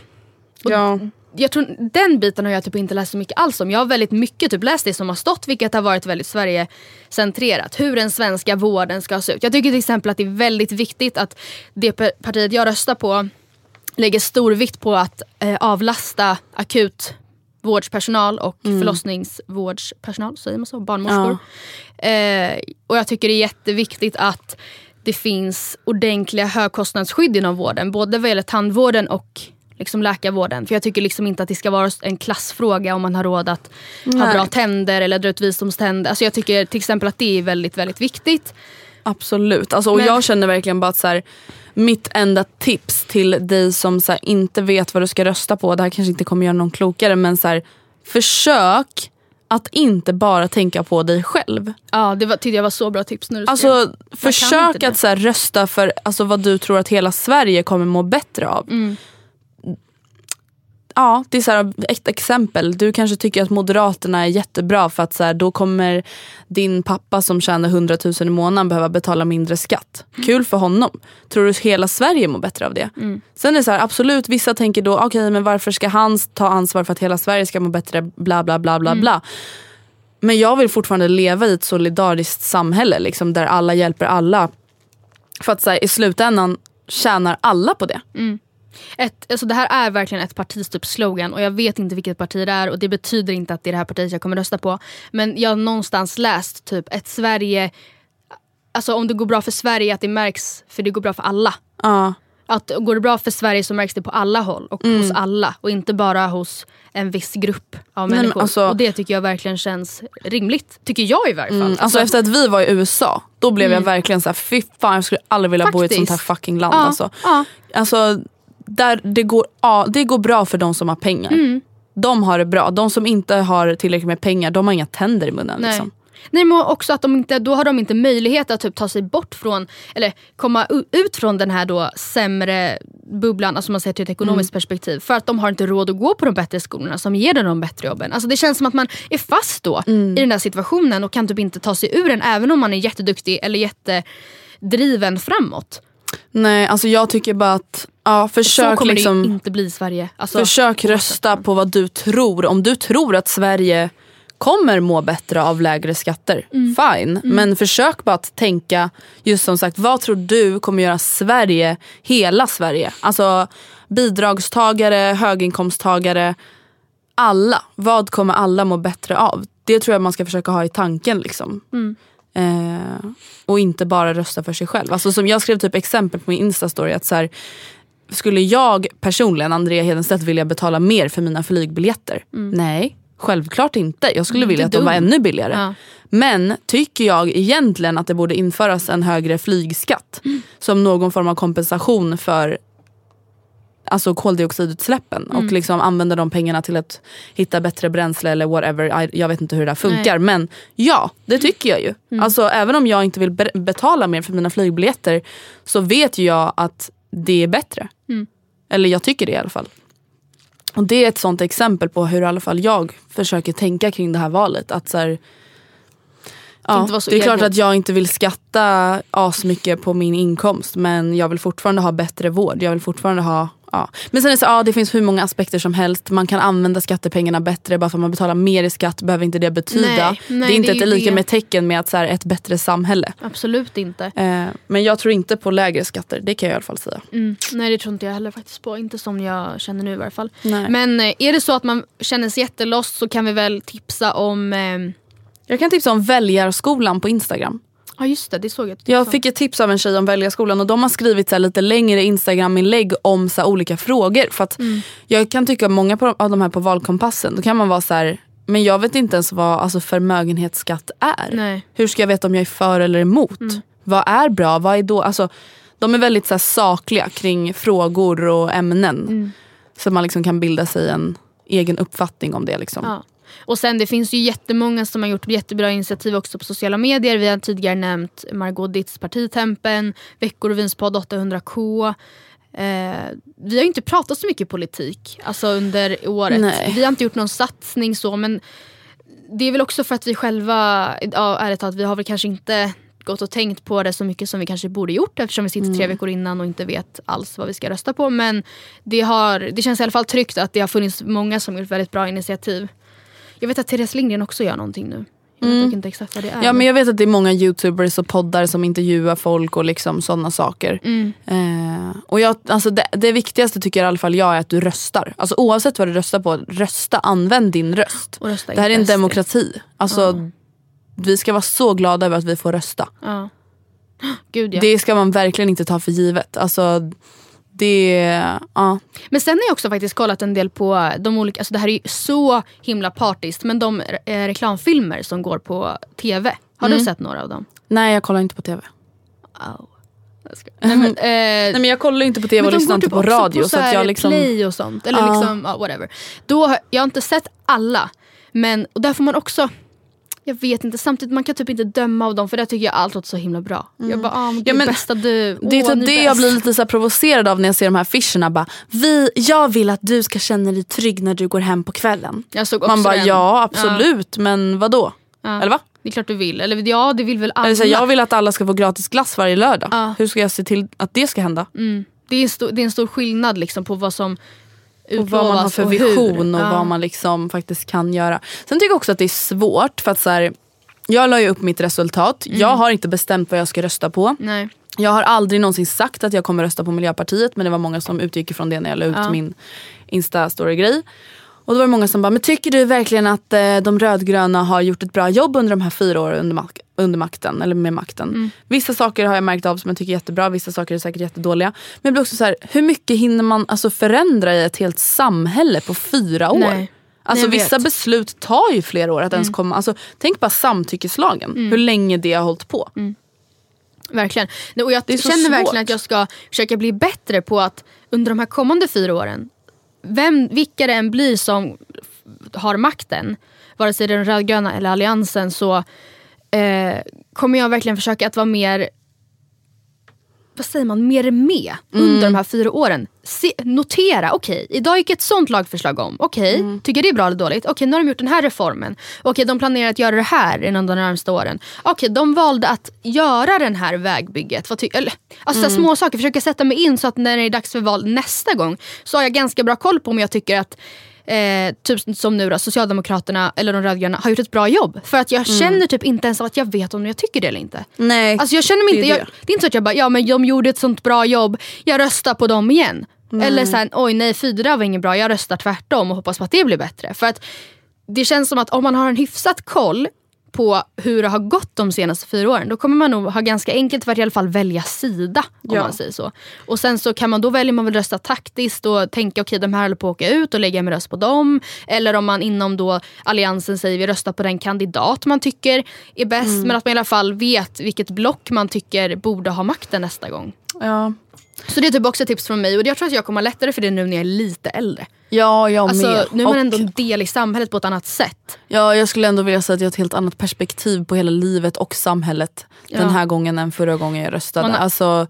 Ja. jag tror, den biten har jag typ inte läst så mycket alls om. Jag har väldigt mycket typ läst det som har stått vilket har varit väldigt Sverigecentrerat. Hur den svenska vården ska se ut. Jag tycker till exempel att det är väldigt viktigt att det pa- partiet jag röstar på lägger stor vikt på att eh, avlasta akut vårdspersonal och förlossningsvårdspersonal, säger man så? Barnmorskor. Eh, och jag tycker det är jätteviktigt att det finns ordentliga högkostnadsskydd inom vården. Både vad gäller tandvården och liksom läkarvården. För jag tycker liksom inte att det ska vara en klassfråga om man har råd att ha Nej. bra tänder eller dra ut visdomständer. Alltså jag tycker till exempel att det är väldigt, väldigt viktigt. Absolut. Alltså, och Men- Jag känner verkligen bara att så här, mitt enda tips till dig som så här, inte vet vad du ska rösta på, det här kanske inte kommer göra någon klokare men så här, försök att inte bara tänka på dig själv. Ja, det var, tyckte jag var så bra tips. när du. Alltså försök att så här, rösta för alltså, vad du tror att hela Sverige kommer må bättre av. Mm. Ja, det är så här, ett exempel. Du kanske tycker att Moderaterna är jättebra för att så här, då kommer din pappa som tjänar 100 000 i månaden behöva betala mindre skatt. Kul för honom. Tror du hela Sverige mår bättre av det? Sen är det så här, absolut, vissa tänker då okej men varför ska han ta ansvar för att hela Sverige ska må bättre? Bla bla bla bla bla. Men jag vill fortfarande leva i ett solidariskt samhälle liksom, där alla hjälper alla. För att så här, i slutändan tjänar alla på det. Ett, alltså det här är verkligen ett partis typ slogan och jag vet inte vilket parti det är och det betyder inte att det är det här partiet jag kommer rösta på. Men jag har någonstans läst typ ett Sverige, alltså om det går bra för Sverige att det märks för det går bra för alla. Ja. Att går det bra för Sverige så märks det på alla håll och hos alla och inte bara hos en viss grupp av men människor. alltså- och det tycker jag verkligen känns rimligt. Tycker jag i varje fall. Mm, alltså efter att vi var i USA, då blev jag verkligen så här: fy fan jag skulle aldrig vilja bo i ett sånt här Faktiskt. fucking land. Ja, Alltså. ja. Alltså, där det, går, ja, det går bra för de som har pengar. Mm. De har det bra. De som inte har tillräckligt med pengar, de har inga tänder i munnen. Nej. Liksom. Nej men också att de inte, då har de inte möjlighet att typ ta sig bort från, eller komma ut från den här då sämre bubblan, alltså man säger till ett ekonomiskt perspektiv. För att de har inte råd att gå på de bättre skolorna som ger dem de bättre jobben. Alltså det känns som att man är fast då i den där situationen och kan typ inte ta sig ur den även om man är jätteduktig eller jättedriven framåt. Nej, alltså jag tycker bara att, ja, Så försök kommer liksom... det inte bli i Sverige. Alltså, Försök rösta på vad du tror. Om du tror att Sverige kommer må bättre av lägre skatter, Mm. fine. Men försök bara att tänka, just som sagt, vad tror du kommer göra Sverige, hela Sverige? Alltså bidragstagare, höginkomsttagare, alla. Vad kommer alla må bättre av? Det tror jag man ska försöka ha i tanken. liksom. Mm. Eh, och inte bara rösta för sig själv. Alltså som jag skrev typ exempel på min instastory. Att så här, skulle jag personligen, Andrea Hedenstedt, vilja betala mer för mina flygbiljetter? Nej, självklart inte. Jag skulle Mm, vilja att de var ännu billigare. Ja. Men tycker jag egentligen att det borde införas en högre flygskatt som någon form av kompensation för alltså koldioxidutsläppen Mm. och liksom använda de pengarna till att hitta bättre bränsle eller whatever. Jag vet inte hur det där funkar men ja, det tycker jag ju. Mm. Alltså även om jag inte vill be- betala mer för mina flygbiljetter så vet jag att det är bättre. Mm. Eller jag tycker det i alla fall. Och det är ett sånt exempel på hur i alla fall jag försöker tänka kring det här valet. Att så här, ja, det är klart att jag inte vill skatta asmycket på min inkomst men jag vill fortfarande ha bättre vård. Jag vill fortfarande ha Ja. Men sen är det så, ja, det finns hur många aspekter som helst. Man kan använda skattepengarna bättre. Bara för att man betalar mer i skatt behöver inte det betyda. Nej, nej, det är inte det är ett lika det. med tecken med att så här, ett bättre samhälle. Absolut inte. Eh, men jag tror inte på lägre skatter. Det kan jag i alla fall säga. Mm. Nej det tror inte jag heller faktiskt på. Inte som jag känner nu i varje fall. Nej. Men eh, är det så att man känner sig jättelost så kan vi väl tipsa om... Eh, Jag kan tipsa om Väljarskolan på Instagram. Ja just det, det såg jag. Jag fick ett tips av en tjej om Väljarskolan och de har skrivit så lite längre Instagram-inlägg om så olika frågor. För att Mm. Jag kan tycka många av de här på valkompassen, då kan man vara så här, men jag vet inte ens vad alltså, förmögenhetsskatt är. Nej. Hur ska jag veta om jag är för eller emot? Vad är bra? Vad är då? Alltså, de är väldigt så här, sakliga kring frågor och ämnen. Så man liksom kan bilda sig en egen uppfattning om det. Liksom. Ja. Och sen det finns ju jättemånga som har gjort jättebra initiativ också på sociala medier. Vi har tidigare nämnt Margot Ditts Partitempen, Veckorevyns podd 800K. Eh, vi har inte pratat så mycket politik alltså under året. Nej. Vi har inte gjort någon satsning så men det är väl också för att vi själva, ja, ärligt talat, vi har väl kanske inte gått och tänkt på det så mycket som vi kanske borde gjort eftersom vi sitter tre veckor innan och inte vet alls vad vi ska rösta på. Men det, har, det känns i alla fall tryggt att det har funnits många som gjort väldigt bra initiativ. Jag vet att Therese Lindgren också gör någonting nu. Jag vet dock inte exakt vad det är. Ja men jag vet att det är många youtubers och poddar som intervjuar folk och liksom sådana saker. Mm. Eh, och jag, alltså det, det viktigaste tycker jag i alla fall jag är att du röstar. Alltså oavsett vad du röstar på, rösta, använd din röst. Det här är en demokrati. Alltså, Vi ska vara så glada över att vi får rösta. [gasps] Gud ja. Det ska man verkligen inte ta för givet. Alltså, det, ja. Men sen har jag också faktiskt kollat en del på de olika, alltså det här är ju så himla partiskt, men de eh, reklamfilmer som går på tv. Har Mm. du sett några av dem? Nej jag kollar inte på tv. Skojar. Nej, men, [laughs] eh, Nej men jag kollar inte på tv och lyssnar inte typ på radio. På så att jag liksom, play och sånt. Eller Ja. liksom, ja, whatever. Då, jag har inte sett alla. Men och där får man också jag vet inte, samtidigt man kan typ inte döma av dem för det tycker jag allt låter så himla bra. Jag bara, ah, men Ja, ja, men bästa du. Det är typ det bäst. jag blir lite så provocerad av när jag ser de här affischerna. Bara, vi, jag vill att du ska känna dig trygg när du går hem på kvällen. Man bara den. ja absolut men vad då? Ja. Eller va? Det är klart du vill. Eller ja det vill väl alla. Eller så jag vill att alla ska få gratis glass varje lördag. Ja. Hur ska jag se till att det ska hända? mm. det, är en stor, det är en stor skillnad liksom på vad som Och vad man har för och vision och Ja. vad man liksom faktiskt kan göra. Sen tycker jag också att det är svårt för att så här, jag la ju upp mitt resultat. Mm. Jag har inte bestämt vad jag ska rösta på. Nej. Jag har aldrig någonsin sagt att jag kommer rösta på Miljöpartiet men det var många som utgick ifrån det när jag la ut Ja. min Insta-story-grej. Och då var det många som bara, men tycker du verkligen att eh, de rödgröna har gjort ett bra jobb under de här fyra åren under, mak- under makten? Eller med makten. Mm. Vissa saker har jag märkt av som jag tycker är jättebra, vissa saker är säkert jättedåliga. Men jag blir också så här, hur mycket hinner man alltså förändra i ett helt samhälle på fyra år? Nej. Alltså Nej, vissa vet. beslut tar ju flera år att ens komma. Alltså, tänk bara samtyckeslagen, Mm. hur länge det har hållit på. Verkligen. Nej, Och jag Det känner svårt. verkligen att jag ska försöka bli bättre på att under de här kommande fyra åren, vem, vilka det än blir som har makten, vare sig det är den rödgröna eller alliansen, så eh, kommer jag verkligen försöka att vara mer vad säger man, mer med Mm. under de här fyra åren. Se, notera, okej, idag gick ett sånt lagförslag om. Okej, Mm. tycker det är bra eller dåligt? Okej, nu har de gjort den här reformen. Okej, de planerar att göra det här inom de närmaste åren. Okej, de valde att göra den här vägbygget. Vad eller, alltså Mm. små saker, försöka sätta mig in så att när det är dags för val nästa gång så har jag ganska bra koll på om jag tycker att Eh, typ som nu då, Socialdemokraterna eller de rödgröna har gjort ett bra jobb. För att jag känner typ inte ens att jag vet om jag tycker det eller inte. Nej, Alltså jag känner mig det inte, det. jag, det är inte så att jag bara, ja men de gjorde ett sånt bra jobb, jag röstar på dem igen. Eller såhär, oj nej fyra var inget bra, jag röstar tvärtom och hoppas på att det blir bättre. För att det känns som att om man har en hyfsat koll på hur det har gått de senaste fyra åren, då kommer man nog ha ganska enkelt för att i alla fall välja sida. Om Ja. man säger så. Och sen så kan man då välja om man vill rösta taktiskt och tänka okej de här håller på att åka ut och lägga min röst på dem. Eller om man inom då alliansen säger vi röstar på den kandidat man tycker är bäst. Mm. Men att man i alla fall vet vilket block man tycker borde ha makten nästa gång. Ja. Så det är typ också tips från mig och jag tror att jag kommer ha lättare för det nu när jag är lite äldre. Ja, jag Alltså, med. nu är man Och- ändå en del i samhället på ett annat sätt. Ja, jag skulle ändå vilja säga att jag har ett helt annat perspektiv på hela livet och samhället Ja. den här gången än förra gången jag röstade. Man har- Alltså,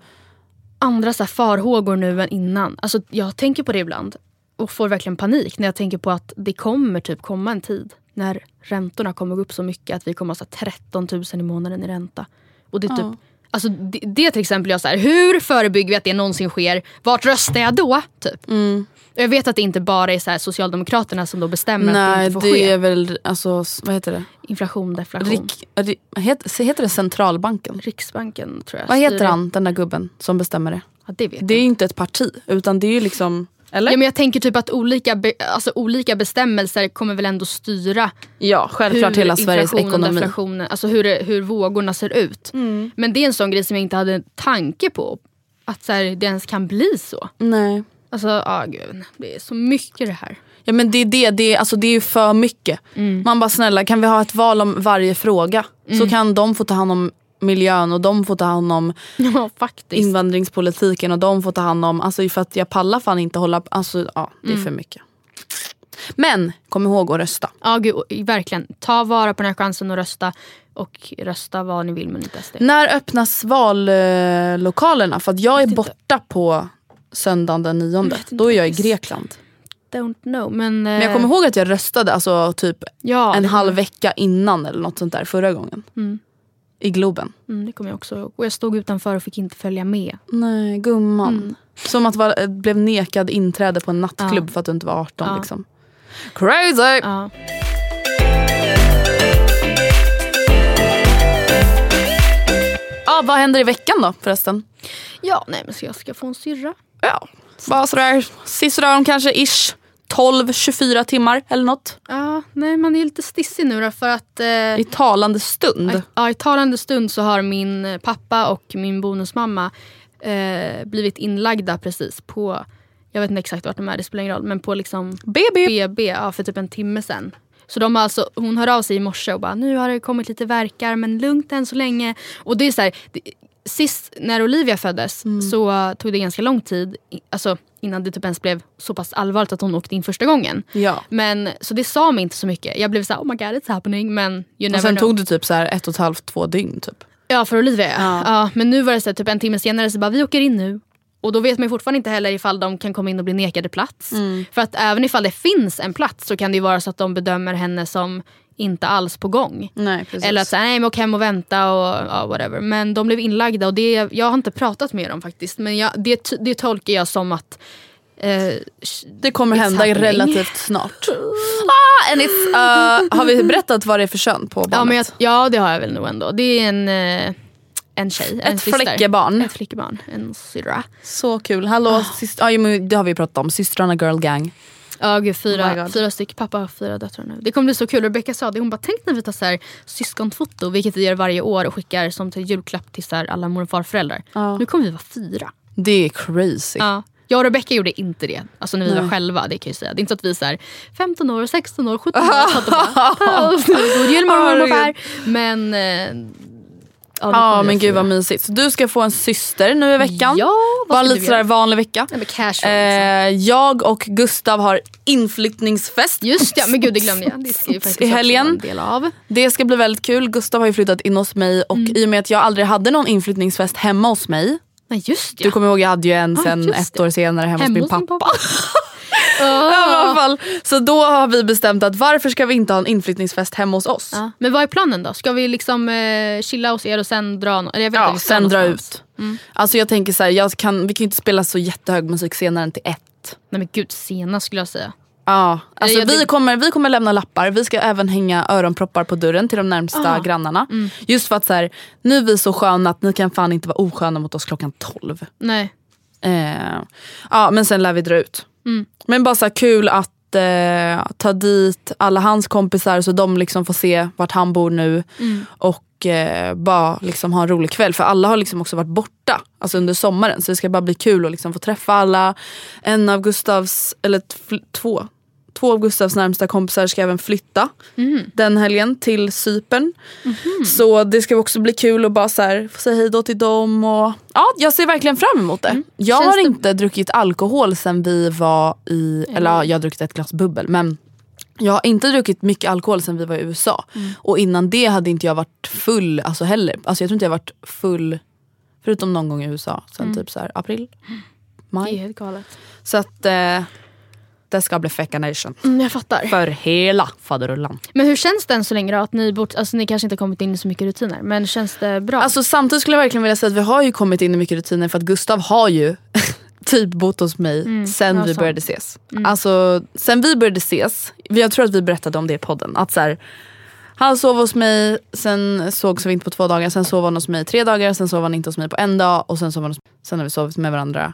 Andra så här farhågor nu än innan. Alltså, jag tänker på det ibland och får verkligen panik när jag tänker på att det kommer typ komma en tid när räntorna kommer gå upp så mycket att vi kommer ha så här 13 000 i månaden i ränta. Och det är typ, Ja. Alltså, det, det till exempel jag så här, hur förebygger vi att det någonsin sker? Vart röstar jag då? Typ. mm. Jag vet att det inte bara är så Socialdemokraterna som då bestämmer att det nej inte får det ske. är väl, alltså, vad heter det? Inflation, deflation. Rik, ri, heter, heter det centralbanken? Riksbanken tror jag. Vad heter det. han, den där gubben som bestämmer det? Ja, det Det är inte ett parti utan det är ju liksom, eller? Ja, men jag tänker typ att olika, be, alltså, olika bestämmelser kommer väl ändå styra Ja, självklart hela Sveriges ekonomi. alltså hur, hur vågorna ser ut. Mm. Men det är en sån grej som jag inte hade en tanke på. Att så här, det ens kan bli så. Nej. Alltså, ah, gud, det är så mycket det här. Ja men det är det, det är, alltså, det är ju för mycket. Mm. Man bara snälla kan vi ha ett val om varje fråga? Så kan de få ta hand om miljön och de får ta hand om [laughs] Ja, invandringspolitiken och de får ta hand om, alltså för att jag pallar fan inte hålla, alltså ja det är Mm. för mycket. Men kom ihåg att rösta. Ja, gud, verkligen. Ta vara på den här chansen att rösta. Och rösta vad ni vill men inte SD. När öppnas vallokalerna? För att jag är borta på söndagen den nionde. Vet inte Då är jag i. Grekland. Don't know. Men, Men jag kommer ihåg att jag röstade alltså typ ja, en halv vecka innan eller något sånt där förra gången. Mm. I Globen. Mm, det kommer jag också ihåg. Och jag stod utanför och fick inte följa med. Nej, gumman. Mm. Som att vara, blev nekad inträde på en nattklubb Ja. för att du inte var 18. Ja. Liksom. Crazy! Ja. Ja, vad händer i veckan då förresten? Ja, nej men så jag ska få en syrra. Ja, bara sådär sisådär om kanske ish 12-24 timmar eller något. Ja, nej man är lite stissig nu då för att eh, I talande stund. ja, i talande stund så har min eh, pappa och min bonusmamma eh, blivit inlagda precis på, jag vet inte exakt vart de är, det spelar ingen roll, men på liksom BB. BB ja, för typ en timme sen. Så de har alltså, hon hör av sig i morse och bara nu har det kommit lite verkar men lugnt än så länge. Och det är så här, sist när Olivia föddes Mm. så tog det ganska lång tid alltså, innan det typ ens blev så pass allvarligt att hon åkte in första gången. Ja. Men, så det sa mig inte så mycket. Jag blev så här, oh my god it's happening men Och sen know. tog det typ så här ett och ett halvt, två dygn typ. Ja för Olivia ja. ja. Men nu var det så här, typ en timme senare så bara vi åker in nu. Och då vet man fortfarande inte heller ifall de kan komma in och bli nekade plats. Mm. För att även ifall det finns en plats så kan det ju vara så att de bedömer henne som inte alls på gång. Nej. Eller att säga nej men åk hem och vänta och ja, whatever. Men de blev inlagda och det, jag har inte pratat med dem faktiskt. Men jag, det, det tolkar jag som att eh, Det kommer hända happening. relativt snart. [laughs] Ah, and it's, uh, har vi berättat vad det är för kön på barnet? ja, men jag, ja det har jag väl nog ändå. Det är en, eh, en tjej. en Ett syster. flickebarn. Ett flickebarn. En syrra. Så kul. Hallå, Ah. syster, ja, men det har vi pratat om. Systrarna girl gang. Ja gud, Oh fyra, fyra stycken. Pappa har fyra döttrar nu. Det kommer bli så kul. Rebecca sa det. Hon bara tänk när vi tar så här syskonfoto, vilket vi gör varje år och skickar som till julklapp till så här alla mor och farföräldrar. Ja. Nu kommer vi vara fyra. Det är crazy. Ja. Jag och Rebecca gjorde inte det. Alltså när vi Nej. var själva. Det kan jag säga. Det är inte så att vi är så här 15 år, 16 år, 17 år. satt och bara, [laughs] "Ah, God jul mormor och. Men... Eh, ja, vi men gud vad mysigt. Så du ska få en syster nu i veckan. Ja, Bara lite sådär vanlig vecka. Nej, men casual. liksom. Eh, jag och Gustav har inflyttningsfest. Just ja, men gud det glömde jag. [laughs] Det ska ju faktiskt I helgen. del av. Det ska bli väldigt kul. Gustav har ju flyttat in hos mig och Mm. i och med att jag aldrig hade någon inflyttningsfest hemma hos mig. Nej just ja. Du kommer ihåg jag hade ju en sen just ett år senare hemma, hos min sin pappa. [laughs] Ja. Fall. Så då har vi bestämt att varför ska vi inte ha en inflyttningsfest hemma hos oss? Ja. Men vad är planen då? Ska vi liksom eh, chilla hos er och sen dra? nå- Eller jag vet Ja, sen dra någonstans. ut. Alltså jag tänker så här, jag kan, vi kan ju inte spela så jättehög musik senare än till ett. Nej men gud, senast skulle jag säga. Ja, alltså jag vi, tyck- kommer, vi kommer lämna lappar. Vi ska även hänga öronproppar på dörren till de närmsta Ah. grannarna. Just för att så här, nu är vi så sköna att ni kan fan inte vara osköna mot oss klockan 12. Nej. Eh, ja men sen lär vi dra ut. Mm. Men bara så kul att eh, ta dit alla hans kompisar så de liksom får se vart han bor nu. Mm. Och eh, bara liksom ha en rolig kväll. För alla har liksom också varit borta alltså under sommaren. Så det ska bara bli kul att liksom få träffa alla. En av Gustavs, eller två. Två av Gustavs närmsta kompisar ska även flytta Mm. den helgen till Cypern. Mhm. Så det ska också bli kul att bara så här, få säga hej då till dem. Och, ja, jag ser verkligen fram emot det. Jag Mm. Känns har det- inte druckit alkohol sen vi var i, eller ja, jag har druckit ett glas bubbel. Men jag har inte druckit mycket alkohol sen vi var i USA. Mm. Och innan det hade inte jag varit full alltså heller. Alltså jag tror inte jag varit full, förutom någon gång i USA. Sen Mm. typ så här, april, Det är maj. helt galet. Så att eh, det ska bli Fecka Nation. Mm, jag fattar. För hela faderullan. Men hur känns det än så länge då? Att ni, bort, alltså, ni kanske inte kommit in i så mycket rutiner. Men känns det bra? Alltså samtidigt skulle jag verkligen vilja säga att vi har ju kommit in i mycket rutiner för att Gustav har ju [laughs] typ bott hos mig sen Mm, ja, vi sant. började ses. Alltså sen vi började ses, jag tror att vi berättade om det i podden. Att så här, han sov hos mig, sen sågs vi inte på två dagar, sen sov han hos mig i tre dagar, sen sov han inte hos mig på en dag och sen sov han hos Sen har vi sovit med varandra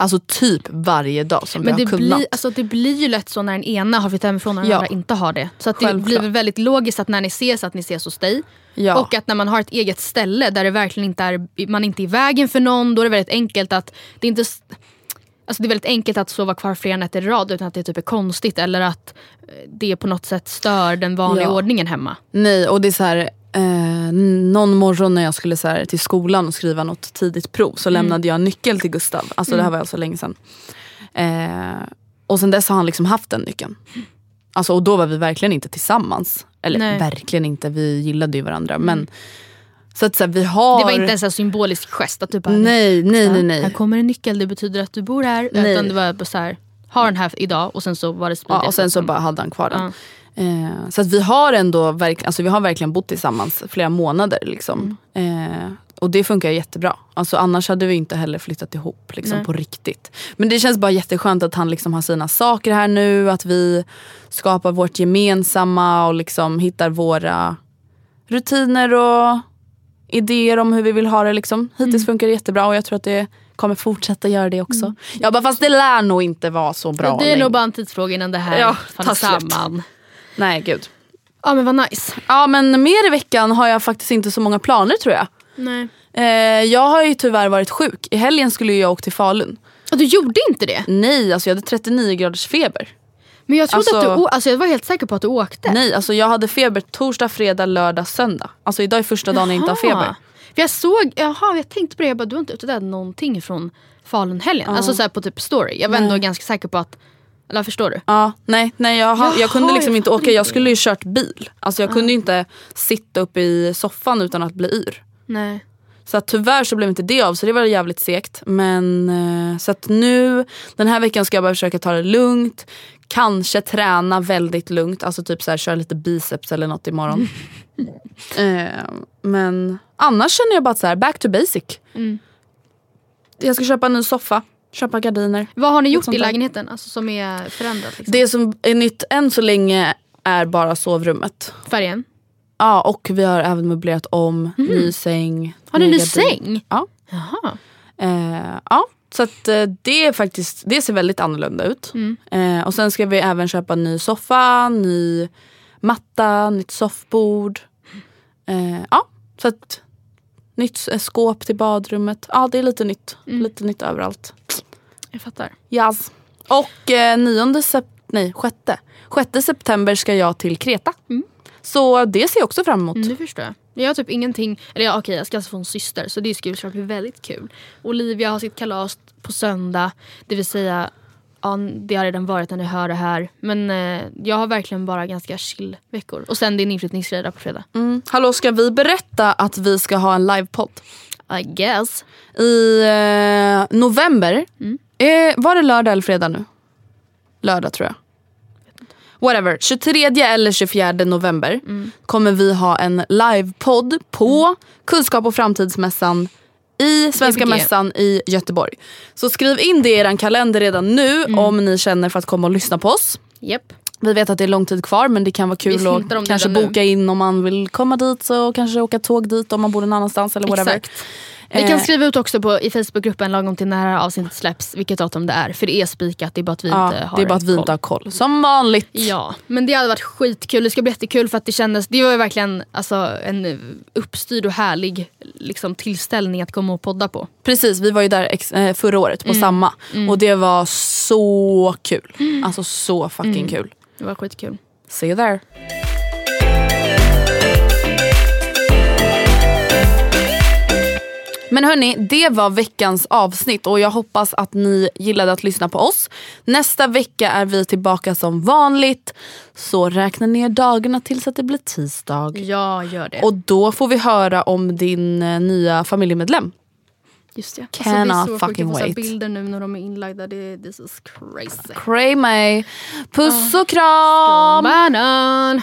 Alltså typ varje dag som men vi det har kunnat. blir, alltså, det blir ju lätt så när den ena har flyttat hemifrån och den Ja. andra inte har det. Så att det Självklart. blir väl väldigt logiskt att när ni ses att ni ses hos dig. ja. Och att när man har ett eget ställe där det verkligen inte är, man inte är i vägen för någon, då är det väldigt enkelt att det inte Alltså det är väldigt enkelt att sova kvar flera nätter i rad utan att det typ är konstigt eller att eh, det på något sätt stör den vanliga Ja. ordningen hemma. Nej och det är så här, eh, någon morgon när jag skulle så här, till skolan och skriva något tidigt prov så lämnade jag en nyckel till Gustav. Alltså det här var alltså länge sedan. Eh, och sen dess har han liksom haft den nyckeln. Alltså, och då var vi verkligen inte tillsammans. Eller Nej. verkligen inte, vi gillade ju varandra. Men, så att så här, vi har... Det var inte ens en symbolisk gest att du bara Nej, nej, "Ja, nej. Här nej. kommer en nyckel, det betyder att du bor här. Nej. Utan det var bara så här, ha den här idag och sen så var det Ja, smidigt. och sen så bara hade han kvar den. Eh, så att vi har ändå verk, alltså vi har verkligen bott tillsammans flera månader. Liksom. Eh, och det funkar jättebra. Alltså, annars hade vi inte heller flyttat ihop liksom, Nej. på riktigt. Men det känns bara jätteskönt att han liksom har sina saker här nu. Att vi skapar vårt gemensamma och liksom hittar våra rutiner och idéer om hur vi vill ha det. Liksom. Hittills funkar det jättebra och jag tror att det kommer fortsätta göra det också. Jag bara, fast det lär nog inte vara så bra det är nog bara en tidsfråga innan det här Ja, faller samman. Nej gud. Ja men vad nice. Ja men mer i veckan har jag faktiskt inte så många planer tror jag. Nej. Eh, jag har ju tyvärr varit sjuk. I helgen skulle jag åka till Falun. Och du gjorde inte det? Nej, alltså jag hade 39 graders feber. Men jag trodde Alltså- att du å- alltså jag var helt säker på att du åkte. Nej, alltså jag hade feber torsdag, fredag, lördag, söndag. Alltså idag är första dagen jag inte har Jaha. feber. För jag såg, jaha jag tänkte på det, jag bara du har inte utdelat någonting från Falunhelgen. Ja. Alltså så här på typ story. Jag var Nej. ändå ganska säker på att, eller förstår du? Ja, nej, nej jag, har, jag kunde Jaha, liksom jag inte åka. Jag skulle ju kört bil. Alltså jag kunde ju inte sitta uppe i soffan utan att bli yr. Nej. Så att tyvärr så blev inte det av så det var jävligt segt. Men eh, så att nu den här veckan ska jag bara försöka ta det lugnt. Kanske träna väldigt lugnt. Alltså typ så här, köra lite biceps eller något imorgon. [laughs] eh, men annars känner jag bara så här, back to basic. Mm. Jag ska köpa en ny soffa. Köpa gardiner. Vad har ni gjort i lägenheten alltså, som är förändrat? Liksom? Det som är nytt än så länge är bara sovrummet. Färgen? Ja och vi har även möblerat om, ny säng. Har ni ny ny säng? Ja. Jaha. Eh, ja, så att eh, det är faktiskt, det ser väldigt annorlunda ut. Mm. Eh, och sen ska vi även köpa ny soffa, ny matta, nytt soffbord. Eh, ja, så att nytt skåp till badrummet. Ja, det är lite nytt. Mm. Lite nytt överallt. Jag fattar. Yes. Och eh, 9 sep- nej, 6. 6 september ska jag till Kreta. Så det ser jag också fram emot. Mm, nu förstår jag. Jag har typ ingenting, eller ja, okej jag ska alltså få en syster så det ska såklart bli väldigt kul. Olivia har sitt kalas på söndag, det vill säga ja, det har redan varit när ni hör det här. Men eh, jag har verkligen bara ganska chill veckor. Och sen din inflyttningsfredag på fredag. Mm. Hallå, ska vi berätta att vi ska ha en livepodd? I guess. I eh, november. Mm. Eh, var det lördag eller fredag nu? Lördag tror jag. Whatever. 23 eller 24 november Mm. kommer vi ha en livepodd på Kunskap och framtidsmässan i Svenska GBG. mässan i Göteborg. Så skriv in det i er kalender redan nu Mm. om ni känner för att komma och lyssna på oss. Japp. Vi vet att det är lång tid kvar men det kan vara kul att kanske redan nu. boka in om man vill komma dit så kanske åka tåg dit om man bor någon annanstans eller whatever. Exakt. Vi kan Eh, skriva ut också på, i Facebookgruppen lagom till när det här avsnittet släpps vilket datum det är. För det är spikat, det är bara att vi ja, inte har det är bara att vi inte har koll. Som vanligt. Ja, men det hade varit skitkul. Det ska bli jättekul för att det kändes, det var ju verkligen alltså, en uppstyrd och härlig liksom, tillställning att komma och podda på. Precis, vi var ju där ex- eh, förra året på samma. Och det var så kul. Alltså så fucking kul. Det var skitkul. See you there. Men hörni, det var veckans avsnitt och jag hoppas att ni gillade att lyssna på oss. Nästa vecka är vi tillbaka som vanligt. Så räkna ner dagarna tills att det blir tisdag. Ja, gör det. Och då får vi höra om din eh, nya familjemedlem. Just det. Cannot alltså, det är så fucking sjukt wait. bilder nu när de är inlagda. Det, this is crazy. Cray mig. Puss och kram! Banan!